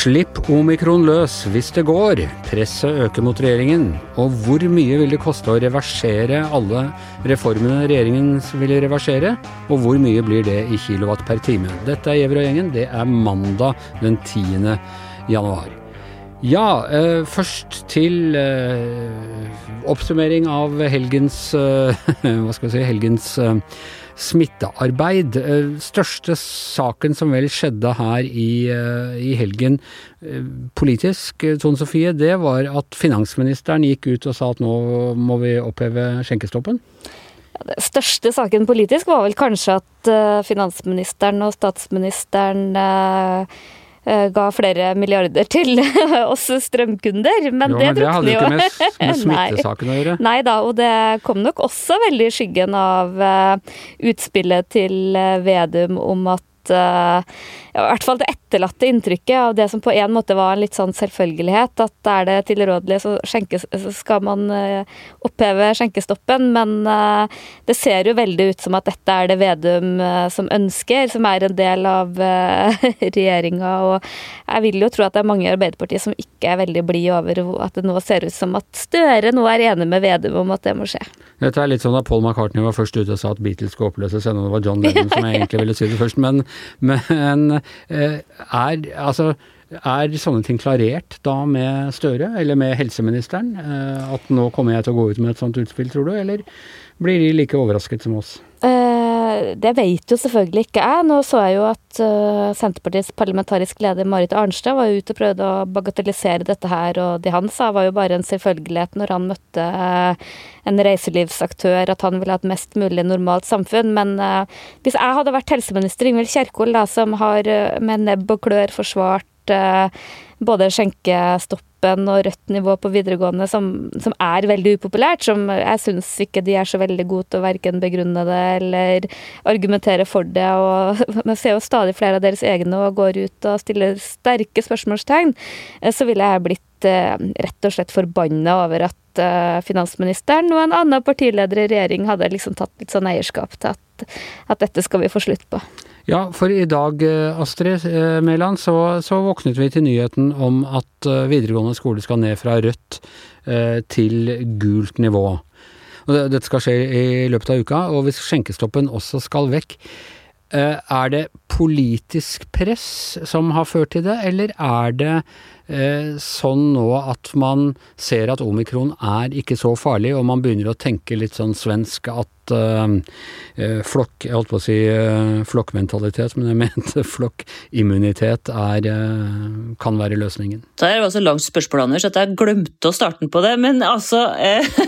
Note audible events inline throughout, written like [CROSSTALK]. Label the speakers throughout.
Speaker 1: Slipp omikron løs hvis det går. Presset øker mot regjeringen. Og hvor mye vil det koste å reversere alle reformene regjeringen vil reversere? Og hvor mye blir det i kilowatt per time? Dette er Gjevrøy-gjengen. Det er mandag den 10. januar. Ja, eh, først til eh, oppsummering av helgens eh, [LAUGHS] Hva skal vi si helgens eh, smittearbeid. Eh, største saken som vel skjedde her i, eh, i helgen politisk, Tone Sofie, det var at finansministeren gikk ut og sa at nå må vi oppheve skjenkestoppen?
Speaker 2: Den største saken politisk var vel kanskje at finansministeren og statsministeren ga flere milliarder til [LAUGHS] oss strømkunder.
Speaker 1: Men, jo, det, men det hadde jo ikke med, med [LAUGHS] smittesaken å gjøre.
Speaker 2: Nei da, og det kom nok også veldig i skyggen av utspillet til Vedum om at uh, i hvert fall det etterlatte inntrykket av det som på en måte var en litt sånn selvfølgelighet, at er det tilrådelig, så, skjenke, så skal man uh, oppheve skjenkestoppen. Men uh, det ser jo veldig ut som at dette er det Vedum som ønsker, som er en del av [LAUGHS] regjeringa. Og jeg vil jo tro at det er mange i Arbeiderpartiet som ikke er veldig blide over at det nå ser ut som at Støre nå er enig med Vedum om at det må skje.
Speaker 1: Dette er litt sånn da Paul McCartney var først ute og sa at Beatles skulle oppløses, ennå det var John Lennon som jeg [LAUGHS] egentlig ville si det først. Men, men eh, er altså er sånne ting klarert da med Støre, eller med helseministeren? Eh, at nå kommer jeg til å gå ut med et sånt utspill, tror du? Eller blir de like overrasket som oss?
Speaker 2: Uh, det vet jo selvfølgelig ikke jeg. Nå så jeg jo at uh, Senterpartiets parlamentarisk leder Marit Arnstad var ute og prøvde å bagatellisere dette her, og det han sa var jo bare en selvfølgelighet når han møtte uh, en reiselivsaktør, at han ville ha et mest mulig normalt samfunn. Men hvis jeg hadde vært helseminister Ingvild Kjerkol, da, som har med nebb og klør forsvart både skjenkestoppen og rødt nivå på videregående som, som er veldig upopulært. Som jeg syns ikke de er så veldig gode til å verken begrunne det eller argumentere for det. og [LAUGHS] Man ser jo stadig flere av deres egne og går ut og stiller sterke spørsmålstegn. Eh, så ville jeg blitt eh, rett og slett forbanna over at eh, finansministeren og en annen partileder i regjering hadde liksom tatt litt sånn eierskap til at, at dette skal vi få slutt på.
Speaker 1: Ja, for i dag, eh, Astrid eh, Mæland, så, så, våknet vi til nyheten om at eh, videregående skole skal ned fra rødt til gult nivå. Og Dette skal skje i løpet av uka, og hvis skjenkestoppen også skal vekk, er det politisk press som har ført til det, eller er det sånn nå at man ser at omikron er ikke så farlig, og man begynner å tenke litt sånn svensk at uh, flokk Jeg holdt på å si uh, flokkmentalitet, men jeg [LAUGHS] mente flokkimmunitet er, uh, kan være løsningen.
Speaker 3: Det var så langt spørsmål, Anders, at jeg glemte å starte på det. Men altså,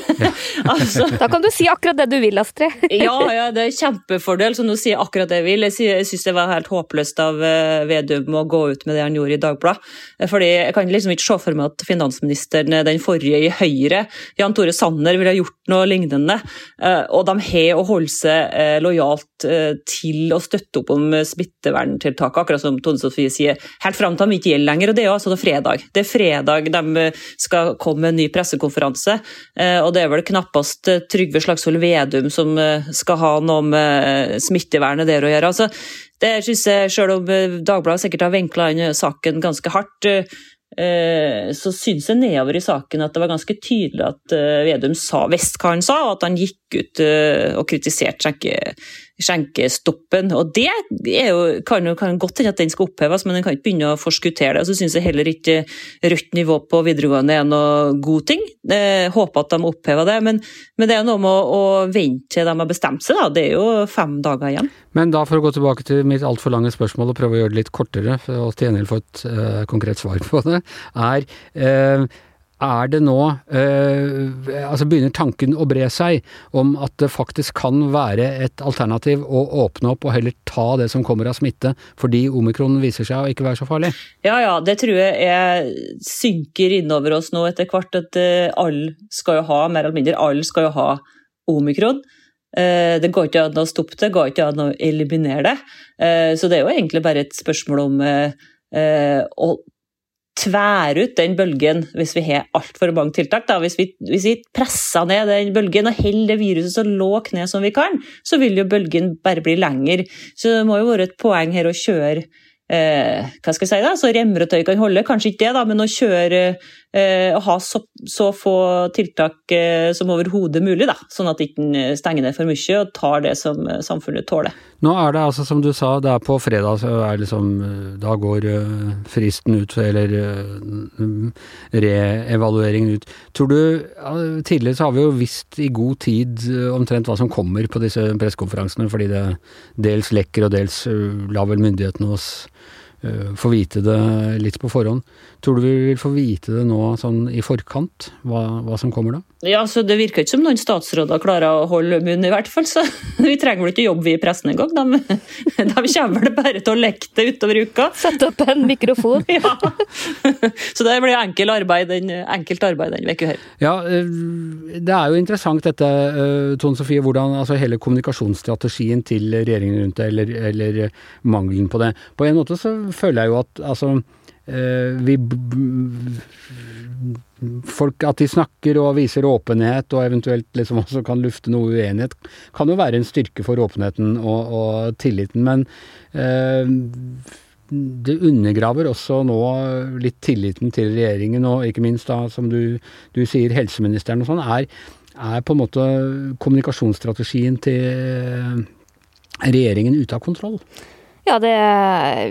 Speaker 3: [LAUGHS]
Speaker 2: altså Da kan du si akkurat det du vil, Astrid. [LAUGHS]
Speaker 3: ja, ja, det er kjempefordel, så nå sier jeg akkurat det jeg vil. Jeg syns det var helt håpløst av Vedum å gå ut med det han gjorde i Dagbladet. Fordi jeg kan liksom ikke se for meg at finansministeren, den forrige i Høyre, Jan Tore Sanner, ville gjort noe lignende. Og de har å holde seg eh, lojalt eh, til å støtte opp om smitteverntiltak, akkurat som Tone Sofie sier, helt fram til de ikke gjelder lenger. og Det er jo altså fredag. Det er fredag de eh, skal komme med en ny pressekonferanse. og Det er vel knappast Trygve Slagsvold Vedum som skal ha noe med smittevernet der å gjøre. altså det synes jeg, Selv om Dagbladet sikkert har vinkla inn saken ganske hardt, Eh, så syns jeg nedover i saken at det var ganske tydelig at eh, Vedum sa Vestkaren sa, og at han gikk ut eh, og kritiserte skjenke, skjenkestoppen. Og det jo, kan jo kan godt hende at den skal oppheves, men en kan ikke begynne å forskuttere det. Og så syns jeg heller ikke rødt nivå på videregående er noe god ting. Jeg håper at de opphever det, men, men, det er noe med å, å vente til de har bestemt seg. Da. Det er jo fem dager igjen.
Speaker 1: Men da for å gå tilbake til mitt altfor lange spørsmål og prøve å gjøre det litt kortere, å til gjengjeld få et uh, konkret svar på det, er uh, er det nå eh, altså Begynner tanken å bre seg om at det faktisk kan være et alternativ å åpne opp og heller ta det som kommer av smitte, fordi omikron viser seg å ikke være så farlig?
Speaker 3: Ja, ja, det tror jeg jeg synker innover oss nå etter hvert. At uh, alle skal jo ha, mer eller mindre alle skal jo ha omikron. Uh, det går ikke an å stoppe det, går ikke an å eliminere det. Uh, så det er jo egentlig bare et spørsmål om å tvære ut den bølgen hvis vi har altfor mange tiltak. Da. Hvis, vi, hvis vi presser ned den bølgen og holder det viruset så lågt ned som vi kan, så vil jo bølgen bare bli lengre. Så det må jo være et poeng her å kjøre eh, hva skal jeg si da, så remmer og tøy kan holde. Kanskje ikke det, da, men å kjøre eh, ha så, så, få tiltak eh, som overhodet mulig, da, sånn at ikke en stenger ned for mye og tar det som eh, samfunnet tåler.
Speaker 1: Nå er det altså, som du sa, det er på fredag, så er liksom eh, Da går fristen ut, eller reevalueringen ut. Tror du Tidligere så har vi jo visst i god tid omtrent hva som kommer på disse pressekonferansene, fordi det dels lekker og dels lar vel myndighetene oss Eh, få vite det litt på forhånd. Tror du vi vil få vite det nå sånn i forkant, hva, hva som kommer da?
Speaker 3: Ja, så Det virker ikke som noen statsråder klarer å holde munn, i hvert fall. Så [LAUGHS] vi trenger vel ikke jobbe vi i pressen engang. De, [LAUGHS] de kommer vel bare til å leke det utover uka.
Speaker 2: Sette opp en mikrofon. [LAUGHS]
Speaker 3: ja. Så det blir enkel arbeid enkelt arbeid den uka her.
Speaker 1: Ja, eh, det er jo interessant dette, eh, Tone Sofie, hvordan altså, hele kommunikasjonsstrategien til regjeringen rundt det, eller, eller mangelen på det. På en måte så føler jeg jo at altså eh, vi Folk at de snakker og viser åpenhet, og eventuelt liksom også kan lufte noe uenighet, kan jo være en styrke for åpenheten og, og tilliten. Men eh, det undergraver også nå litt tilliten til regjeringen, og ikke minst da, som du, du sier, helseministeren og sånn, er, er på en måte kommunikasjonsstrategien til regjeringen ute av kontroll.
Speaker 2: Ja, det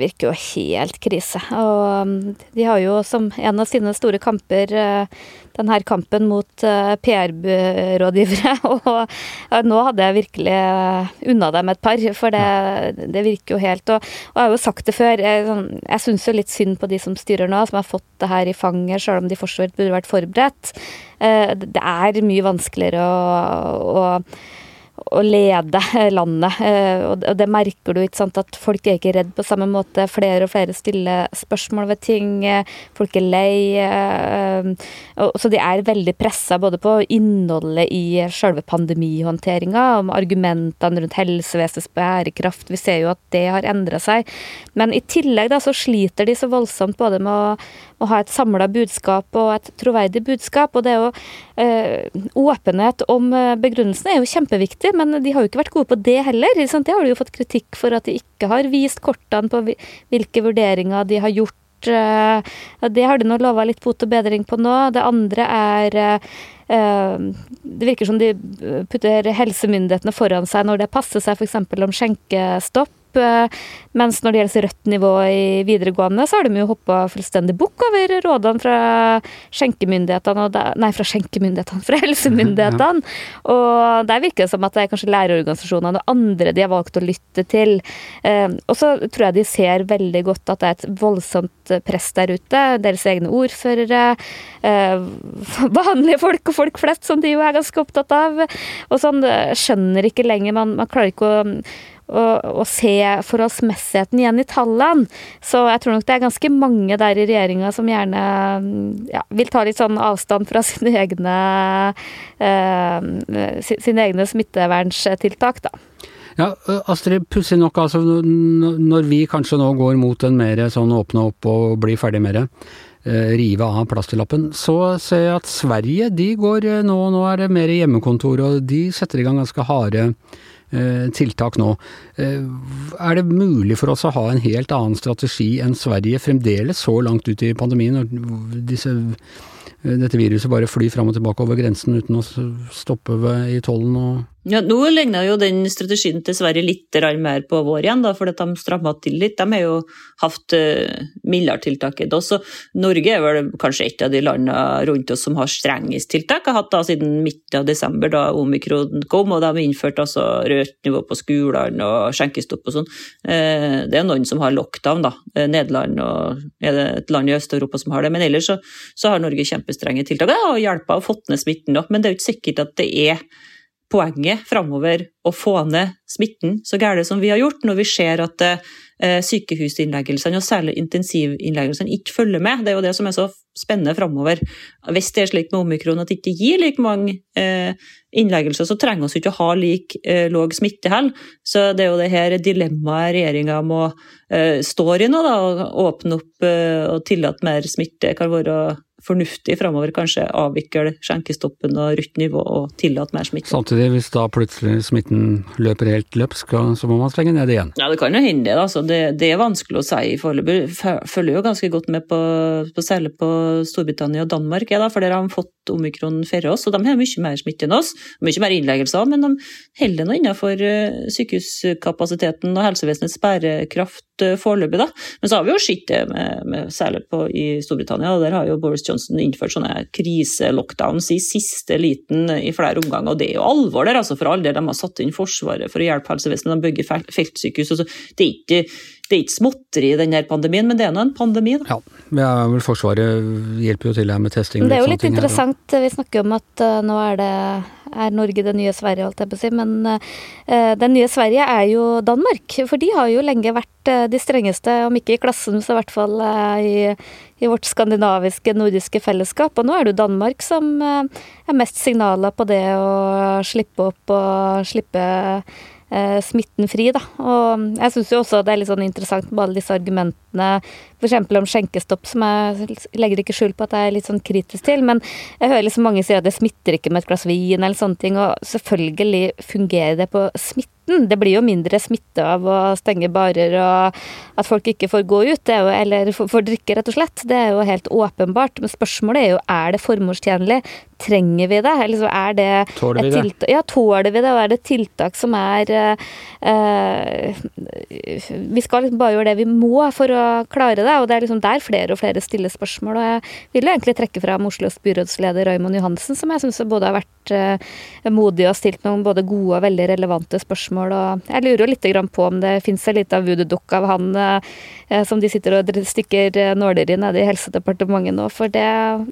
Speaker 2: virker jo helt krise. Og um, de har jo som en av sine store kamper denne kampen mot uh, PR-rådgivere. [LAUGHS] Og nå hadde jeg virkelig uh, unna dem et par, for det, det virker jo helt og, og, jeg har jo sagt det før, jeg, sånn, jeg syns jo litt synd på de som styrer nå, som har fått det her i fanget, sjøl om de for så vidt burde vært forberedt. Det er mye vanskeligere å, å å lede [LAUGHS] landet. Eh, og det merker du, ikke sant, at folk er ikke redd på samme måte. Flere og flere stiller spørsmål ved ting. Eh, folk er lei. Eh, så de er veldig pressa både på innholdet i selve pandemihåndteringa, om argumentene rundt helsevesenets bærekraft. Vi ser jo at det har endra seg. Men i tillegg da, så sliter de så voldsomt både med å, å ha et samla budskap og et troverdig budskap. Og det er jo eh, Åpenhet om begrunnelsene er jo kjempeviktig men de har jo ikke vært gode på det heller. Sant? Det har de jo fått kritikk for at de ikke har vist kortene på hvilke vurderinger de har gjort. Eh, det har de nå lova litt bot og bedring på nå. Det andre er eh, det virker som de putter helsemyndighetene foran seg når det passer seg, f.eks. om skjenkestopp. Eh, mens når det gjelder rødt nivå i videregående, så har de jo hoppa fullstendig bukk over rådene fra skjenkemyndighetene Nei, fra skjenkemyndighetene, fra [LAUGHS] helsemyndighetene. Og der virker det som at det er kanskje lærerorganisasjonene og andre de har valgt å lytte til. Eh, og så tror jeg de ser veldig godt at det er et voldsomt press der ute. Deres egne ordførere, eh, [LAUGHS] vanlige folk og folk flest, som de jo er ganske opptatt av. Og sånn skjønner ikke lenger Man, man klarer ikke å å, se forholdsmessigheten igjen i tallene. Så jeg tror nok det er ganske mange der i regjeringa som gjerne ja, vil ta litt sånn avstand fra [LAUGHS] sine egne, eh, sine egne smitteverntiltak, da.
Speaker 1: Ja, Astrid, pussig nok, altså når vi kanskje nå går mot en mer sånn åpne opp og bli ferdig med det, eh, rive av plastillappen, så ser jeg at Sverige de går nå, nå er det mer hjemmekontor, og de setter i gang ganske harde Eh, tiltak nå. Eh, er det mulig for oss å ha en helt annen strategi enn Sverige fremdeles så langt ut i pandemien, når disse, eh, dette viruset bare flyr fram og tilbake over grensen uten å stoppe i tollen og
Speaker 3: ja, Nå ligner jo den strategien til Sverige litt mer på vår igjen, da, at de stramma til litt. De har jo hatt uh, mildere tiltak enn oss. Norge er vel kanskje et av de landene rundt oss som har strengest tiltak. Har hatt da siden midten av desember, da omikron kom, og de har innført altså rødt nivå på skolene og skjenkestopp og sånn. Uh, det er noen som har lockdown, da. Eh, Nederland og er det et land i Øst-Europa som har det. Men ellers så, så har Norge kjempestrenge tiltak. Det har hjulpet og fått ned smitten, da. men det er jo ikke sikkert at det er poenget framover å få ned smitten så gærent som vi har gjort, når vi ser at eh, sykehusinnleggelsene, og særlig intensivinnleggelsene, ikke følger med. Det er jo det som er så spennende framover. Hvis det er slik med omikron at det ikke gir like mange eh, innleggelser, så trenger vi ikke å ha lik eh, låg smitte heller. Så det er jo det her dilemmaet regjeringa må står i nå, da, å åpne opp og tillate mer smitte. kan være fornuftig framover kanskje avvikle skjenkestoppen og rødt nivå og tillate mer smitte.
Speaker 1: Samtidig, hvis da plutselig smitten løper helt løpsk, så må man stenge ned igjen?
Speaker 3: Ja, det kan jo hende det. Altså. Det, det, er vanskelig å si foreløpig. Følger jo ganske godt med på, på særlig på Storbritannia og Danmark, ja, da, for der har de fått omikron før oss, og de har mye mer smitte enn oss. Mye mer innleggelser, men de holder nå innenfor eh, sykehuskapasiteten og helsevesenets bærekraft eh, foreløpig. da. Men så har vi jo sett det med, med, særlig på, i Storbritannia, og der har jo Boris Johnson innført sånne kriselockdowns i siste liten i flere omganger. Og det er jo alvor der, altså for all del. De har satt inn Forsvaret for å hjelpe helsevesenet, de bygger feltsykehus. Altså, det er ikke det er ikke småtteri i denne pandemien, men det er nå en pandemi. Da.
Speaker 1: Ja, ja vel Forsvaret hjelper jo til her med testing.
Speaker 2: Det er jo litt interessant, her, vi snakker om at uh, nå er det er Norge det nye Sverige, holdt jeg på å si. Men uh, det nye Sverige er jo Danmark. For de har jo lenge vært uh, de strengeste, om ikke i klassen, så i hvert fall i, i, vårt skandinaviske, nordiske fellesskap. Og nå er det jo Danmark som er mest signaler på det å slippe opp og slippe eh, smitten fri, da. Og jeg syns jo også det er litt sånn interessant med alle disse argumentene, f.eks. om skjenkestopp, som jeg legger ikke skjul på at jeg er litt sånn kritisk til, men jeg hører liksom mange si at det smitter ikke med et glass vin eller sånne ting, og selvfølgelig fungerer det på smitten. Det blir jo mindre smitte av å stenge barer og at folk ikke får gå ut, jo, eller får drikke, rett og slett. Det er jo helt åpenbart. Men spørsmålet er jo er det formålstjenlig. Trenger vi det? Eller er det
Speaker 1: tåler vi det?
Speaker 2: Ja, tåler vi det? Og er det tiltak som er uh, Vi skal liksom bare gjøre det vi må for å klare det, og det er liksom der flere og flere stiller spørsmål. Og jeg vil jo egentlig trekke fram Oslos byrådsleder Raymond Johansen, som jeg syns både har vært uh, modig og stilt noen både gode og veldig relevante spørsmål. Og jeg lurer jo litt på om det fins en liten voodoo-dukke av han uh, som de sitter og stikker nåler i nede i Helsedepartementet nå, for det,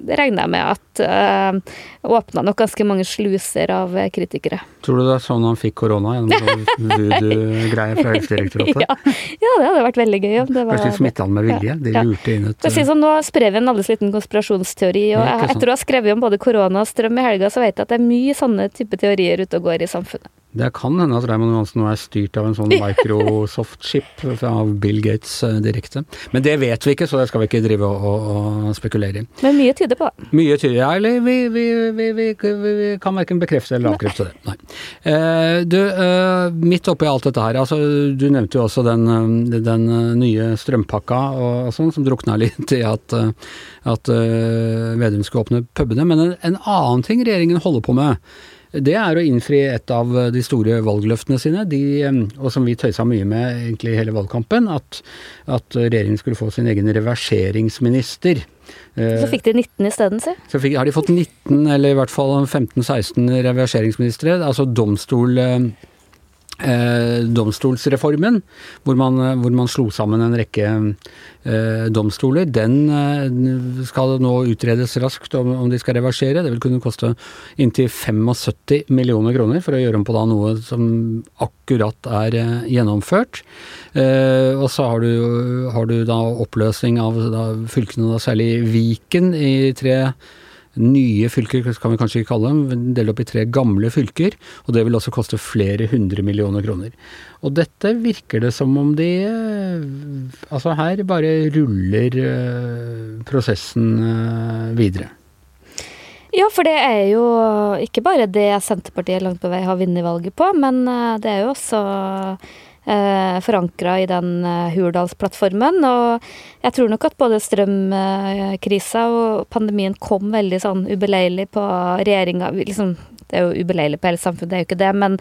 Speaker 2: det regner jeg med at åpna nok ganske mange sluser av kritikere.
Speaker 1: Tror du det er sånn han fikk korona, gjennom voodoo-greier fra Helsedirektoratet? [LAUGHS]
Speaker 2: ja. ja, det hadde vært veldig gøy. Det
Speaker 1: var, Kanskje de smitta han med vilje? De ja. lurte inn et
Speaker 2: si sånn, Nå sprer vi en alles liten konspirasjonsteori, og ja, etter å ha skrevet om både korona og strøm i helga, så vet jeg at det er mye sånne type teorier ute og går i samfunnet.
Speaker 1: Det kan hende at Raymond Johansen nå er styrt av en sånn [LAUGHS] Microsoft-chip av Bill Gates eh, direkte. Men det vet vi ikke, så det skal vi ikke drive og, og, spekulere i.
Speaker 2: Men mye tyder på det.
Speaker 1: Mye tyder, ja, eller vi, vi, vi, vi kan verken bekrefte eller avkrefte det. Nei. Eh, du, eh, midt oppi alt dette her, altså du nevnte jo også den, den nye strømpakka og, og sånn, som drukna litt i at, at uh, Vedum skulle åpne pubene. Men en, en annen ting regjeringen holder på med, det er å innfri et av de store valgløftene sine, de, og som vi tøysa mye med egentlig hele valgkampen, at, at regjeringen skulle få sin egen reverseringsminister.
Speaker 2: Så fikk de 19 isteden, si.
Speaker 1: Så fikk, har de fått 19, eller i hvert fall 15-16 reverseringsministre. Altså domstol eh, domstolsreformen, hvor man, hvor man, slo sammen en rekke eh, domstoler. Den eh, skal nå utredes raskt om, om, de skal reversere. Det vil kunne koste inntil 75 millioner kroner for å gjøre om på da noe som akkurat er eh, gjennomført. Eh, og så har du, har du, da oppløsning av da, fylkene, da særlig Viken, i tre nye fylker, kan vi kanskje ikke kalle dem, dele opp i tre gamle fylker. Og det vil også koste flere hundre millioner kroner. Og dette virker det som om de eh, Altså her bare ruller eh, prosessen eh, videre.
Speaker 2: Ja, for det er jo ikke bare det Senterpartiet langt på vei har vunnet valget på, men det er jo også eh, forankra i den eh, Hurdalsplattformen. Og jeg tror nok at både strømkrisa og pandemien kom veldig sånn ubeleilig på regjeringa. Liksom, det er jo ubeleilig på hele samfunnet, det er jo ikke det, men,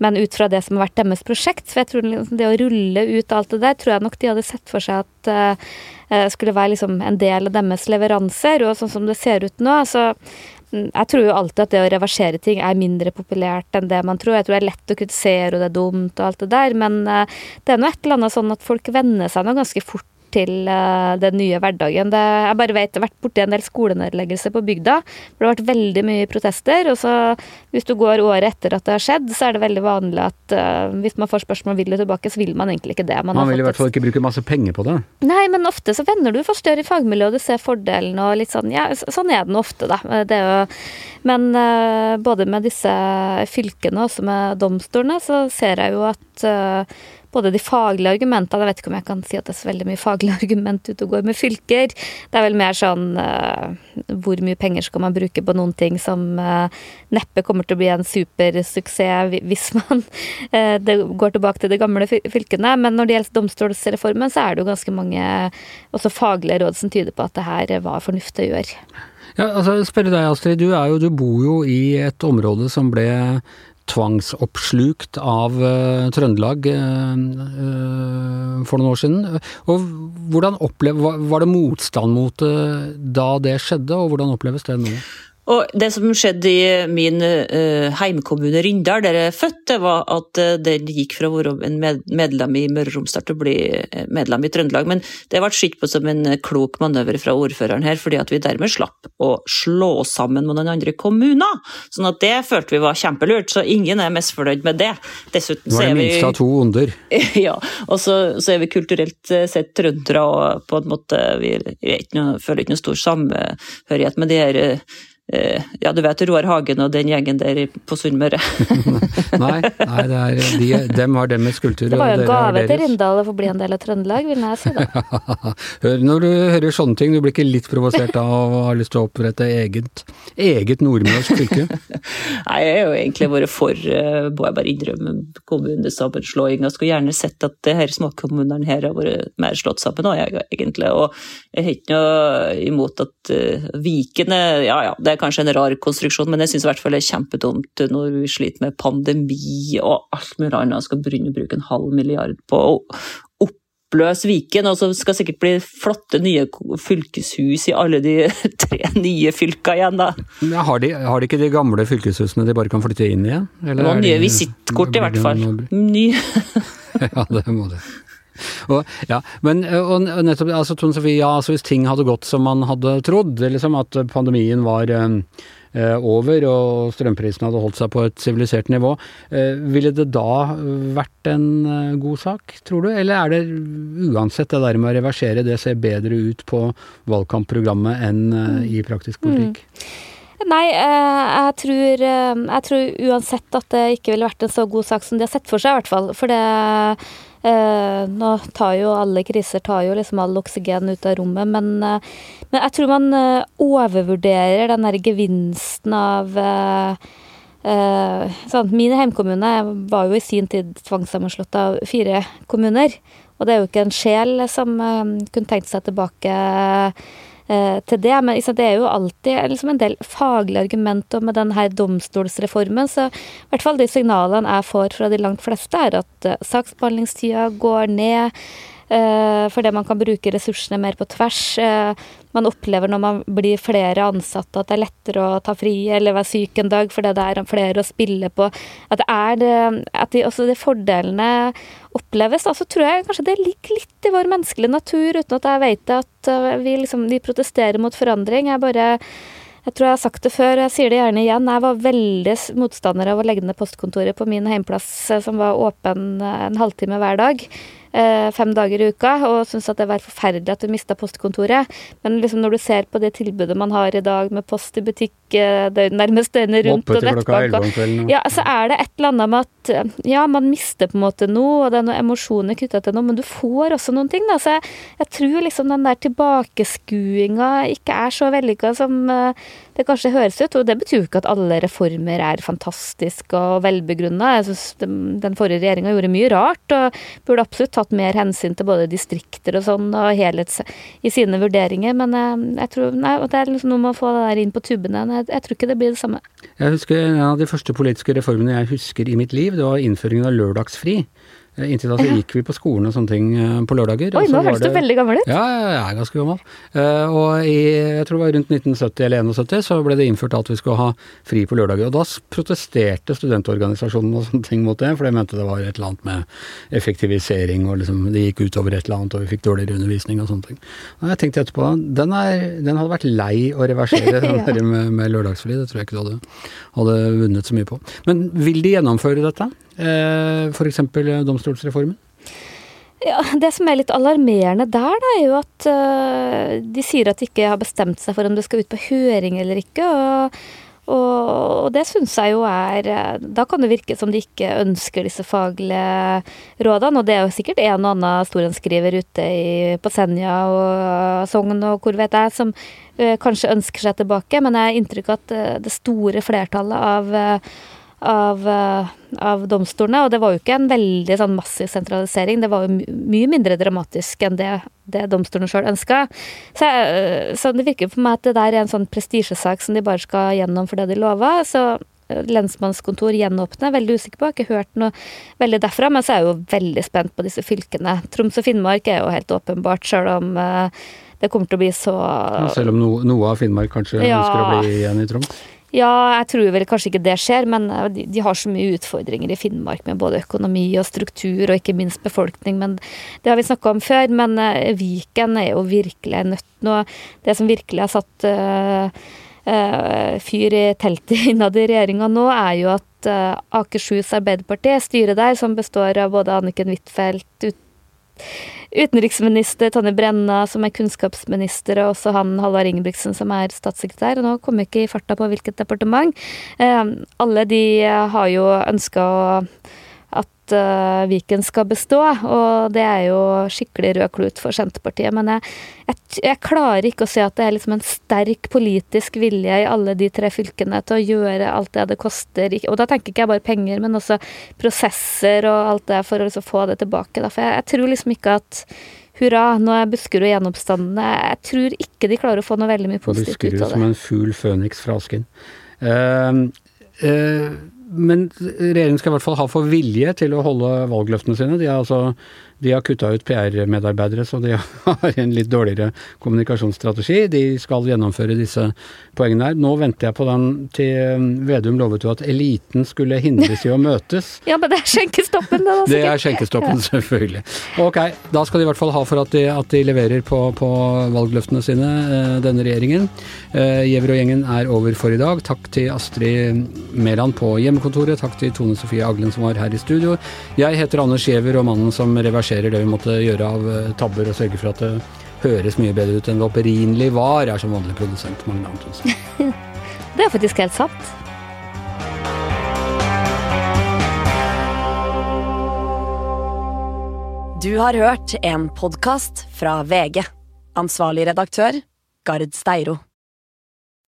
Speaker 2: men, ut fra det som har vært deres prosjekt. For jeg tror liksom, det å rulle ut alt det der, tror jeg nok de hadde sett for seg at uh, skulle være liksom en del av deres leveranser. Og sånn som det ser ut nå, så jeg tror jo alltid at det å reversere ting er mindre populært enn det man tror. Jeg tror det er lett å kritisere og det er dumt og alt det der, men eh, det er nå et eller annet sånn at folk venner seg nå ganske fort til uh, den nye hverdagen. Det, jeg bare vet, jeg har vært borti en del skolenedleggelser på bygda. For det har vært veldig mye protester. og så Hvis du går året etter at det har skjedd, så er det veldig vanlig at uh, hvis man får spørsmål vil du tilbake, så vil man egentlig ikke det.
Speaker 1: Man, man vil i hvert fall ikke bruke masse penger på det?
Speaker 2: Nei, men ofte så vender du forstørre i fagmiljøet, og du ser fordelen og litt sånn Ja, sånn er det nå ofte, da. Det er jo, men uh, både med disse fylkene og også med domstolene, så ser jeg jo at både de faglige argumentene Jeg vet ikke om jeg kan si at det er så veldig mye faglige [LAUGHS] argument ute og går med fylker. Det er vel mer sånn uh, hvor mye penger skal man bruke på noen ting som uh, neppe kommer til å bli en supersuksess hvis [LAUGHS] man uh, går tilbake til de gamle fylkene. Men når det gjelder domstolsreformen, så er det jo ganske mange også faglige råd som tyder på at det her var fornuftig å gjøre.
Speaker 1: Ja, altså spørre deg Astrid, du, jo, du bor jo i et område som ble tvangsoppslukt av uh, Trøndelag uh, uh, for noen år siden. Og hvordan opplev, Var det motstand mot det da det skjedde, og hvordan oppleves det nå?
Speaker 3: Og Det som skjedde i min uh, heimkommune Rindal, der jeg er født, det var at uh, den gikk fra å være en med, medlem i Møre og Romsdal til å bli eh, medlem i Trøndelag. Men det ble sett på som en klok manøver fra ordføreren her, fordi at vi dermed slapp å slå sammen med noen andre kommuner. Sånn at det følte vi var kjempelurt, så ingen er misfornøyd med det.
Speaker 1: Dessuten så er vi Det var det minste av to onder. [LAUGHS]
Speaker 3: ja, og så, så, er vi kulturelt sett trøndere og på en måte Vi, vi ikke noe, føler ikke noe stor samhørighet med de her Eh, ja, du vet Roar Hagen og den gjengen der på Sunnmøre. [LAUGHS]
Speaker 1: nei, nei er, de, dem har dem kultur. skulptur.
Speaker 2: Det var jo en gave til Rindal å få bli en del av Trøndelag, vil jeg si da. [LAUGHS]
Speaker 1: Hør, Når du hører sånne ting, du blir ikke litt provosert av å ha lyst til å opprette eget, eget nordmørsk fylke? [LAUGHS]
Speaker 3: nei, jeg har jo egentlig vært for, uh, må jeg bare innrømme, kommunesammenslåing. Jeg skulle gjerne sett at det her småkommunene her har vært mer slått sammen òg, egentlig. Og jeg har ikke noe imot at uh, Viken er Ja ja, det er kanskje en rar konstruksjon, men jeg syns i hvert fall det er kjempedumt når vi sliter med pandemi og alt mulig annet, skal begynne å bruke en halv milliard på å oppløse Viken, og så skal det sikkert bli flotte nye fylkeshus i alle de [LAUGHS] tre nye fylka igjen, da.
Speaker 1: Ja, har, de, har, de, ikke de gamle fylkeshusene de bare kan flytte inn igjen?
Speaker 3: Noen nye visittkort, i hvert fall. Ny. [LAUGHS]
Speaker 1: ja, det må det. [LAUGHS] Og, ja, men og nettopp, altså, Tone Sofie, ja, altså, hvis ting hadde gått som man hadde trodd, liksom at pandemien var eh, over og strømprisene hadde holdt seg på et sivilisert nivå, eh, ville det da vært en eh, god sak, tror du? Eller er det uansett det der med å reversere, det ser bedre ut på valgkampprogrammet enn eh, i praktisk politikk? Mm.
Speaker 2: Nei, eh, jeg tror, eh, jeg tror, uansett at det ikke ville vært en så god sak som de har sett for seg, i hvert fall. For det eh, Nå tar jo alle kriser tar jo liksom all oksygen ut av rommet, men, men jeg tror man overvurderer den der gevinsten av sånn, Min hjemkommune var jo i sin tid tvangssammenslått av fire kommuner. Og det er jo ikke en sjel som kunne tenkt seg tilbake Eh, til det. Men liksom, det er jo alltid liksom, en del faglige argumenter med denne domstolsreformen. Så i hvert fall de signalene jeg får fra de langt fleste, er at uh, saksbehandlingstida går ned. Uh, fordi man kan bruke ressursene mer på tvers. Uh, man opplever når man blir flere ansatte, at det er lettere å ta fri eller være syk en dag fordi det er flere å spille på. At det er at de, også de fordelene oppleves. Da, så tror jeg kanskje det ligger litt i vår menneskelige natur, uten at jeg vet at eh, vi, liksom, vi protesterer mot forandring. Jeg bare jeg tror jeg har sagt det før, jeg sier det gjerne igjen. Jeg var veldig motstander av å legge ned postkontoret på min heimplass, eh, som var åpen en halvtime hver dag. Eh, fem dager i uka, og syntes at det var forferdelig at du mista postkontoret. Men liksom når du ser på det tilbudet man har i dag med post i butikk døgn, nærmest døgnet rundt
Speaker 1: og nettbank
Speaker 2: Ja, så er det et eller annet med at ja, man mister på en måte noe, og det er noen emosjoner knytta til noe, men du får også noen ting. da, så jeg, jeg tror liksom den der tilbakeskuinga ikke er så vellykka som det kanskje høres ut. Og det betyr jo ikke at alle reformer er fantastiske og velbegrunna. Den forrige regjeringa gjorde mye rart, og burde absolutt tatt mer hensyn til både distrikter og sånn, og helhets i sine vurderinger. Men eh, jeg tror nei, det er liksom noe med å få det der inn på tubbene. Jeg, jeg tror ikke det blir det samme.
Speaker 1: Jeg husker En av de første politiske reformene jeg husker i mitt liv, det var innføringen av lørdagsfri. Inntil da så gikk vi på skolen og sånne ting eh, på lørdager.
Speaker 2: Oi, nå
Speaker 1: var
Speaker 2: høres du veldig gammel ut.
Speaker 1: Ja, jeg er ganske gammel. Eh, og i, jeg tror det var rundt 1970 eller 71 så ble det innført at vi skulle ha fri på lørdager. Og da protesterte studentorganisasjonene og sånne ting mot det, for de mente det var et eller annet med effektivisering og liksom det gikk utover et eller annet og vi fikk dårligere undervisning og sånne ting. Og jeg tenkte etterpå, den, er, den hadde vært lei å reversere [LAUGHS] den
Speaker 2: Ja.
Speaker 1: med, med lørdagsfri, det tror jeg ikke du hadde, hadde vunnet så mye på. Men vil de gjennomføre dette? Eh, F.eks. domstolsreformen?
Speaker 2: Ja, Det som er litt alarmerende der, da, er jo at uh, de sier at de ikke har bestemt seg for om det skal ut på høring eller ikke. og og, og det syns jeg jo er Da kan det virke som de ikke ønsker disse faglige rådene. Og det er jo sikkert en og annen storenskriver ute i, på Senja og Sogn og hvor vet jeg, som uh, kanskje ønsker seg tilbake. Men jeg har inntrykk av at uh, det store flertallet av av, eh, av domstolene. Og det var jo ikke en veldig sånn massiv sentralisering. Det var jo mye mindre dramatisk enn det, det domstolene sjøl ønska. Så, så det virker for meg at det der er en sånn prestisjesak som de bare skal gjennom for det de lova. Så eh, lensmannskontor gjenåpne, veldig usikker på. Jeg har ikke hørt noe veldig derfra. Men så er jeg jo veldig spent på disse fylkene. Troms og Finnmark er jo helt åpenbart, sjøl om eh, det kommer til å bli så
Speaker 1: Ja, selv om no, noe av Finnmark kanskje
Speaker 2: Ja.
Speaker 1: ønsker å bli igjen i Troms?
Speaker 2: Ja, jeg tror vel kanskje ikke det skjer, men eh, de, de har så mye utfordringer i Finnmark med både økonomi og struktur, og ikke minst befolkning. Men det har vi snakka om før. Men eh, Viken er jo virkelig nødt nå. Det som virkelig har satt uh, uh, fyr i teltet [LAUGHS] innad i regjeringa nå, er jo at uh, Akershus Arbeiderparti, styret der, som består av både Anniken Huitfeldt, utenriksminister Tonje Brenna, som er kunnskapsminister, og også han Halvard Ingebrigtsen, som er statssekretær. Og nå kommer jeg ikke i farta på hvilket departement. Eh, alle de har jo ønska at eh, Viken skal bestå, og det er jo skikkelig rød klut for Senterpartiet. Men jeg, jeg, jeg klarer ikke å se at det er liksom en sterk politisk vilje i alle de tre fylkene til å gjøre alt det det koster. Og da tenker ikke jeg bare penger, men også prosesser og alt det for å liksom få det tilbake. Da. For jeg, jeg tror liksom ikke at Hurra, nå er Buskerud gjenoppstandende. Jeg tror ikke de klarer å få noe veldig mye positivt ut av
Speaker 1: som
Speaker 2: det.
Speaker 1: en fugl føniks fra asken. Uh, eh, men regjeringen skal i hvert fall ha for vilje til å holde valgløftene sine. De har, altså, de har kutta ut PR-medarbeidere, så de [LAUGHS] har en litt dårligere kommunikasjonsstrategi. De skal gjennomføre disse poengene her. Nå venter jeg på den til Vedum lovet jo at eliten skulle hindres i å møtes. [LAUGHS]
Speaker 2: Ja, men det er skjenkestoppen, det, da.
Speaker 1: Det er skjenkestoppen, selvfølgelig. Ok, da skal de i hvert fall ha for at de, at de leverer på, på valgløftene sine, eh, denne regjeringen. Eh, Giæver og gjengen er over for i dag. Takk til Astrid Mæland på hjemmekontoret. Takk til Tone Sofie Aglen som var her i studio. Jeg heter Anders Giæver, og mannen som reverserer det vi måtte gjøre av eh, tabber og sørger for at det høres mye bedre ut enn det opprinnelig var, er som vanlig produsent Magne Antonsen. [LAUGHS]
Speaker 2: Det er faktisk helt sant.
Speaker 4: Du har hørt en podkast fra VG. Ansvarlig redaktør, Gard Steiro.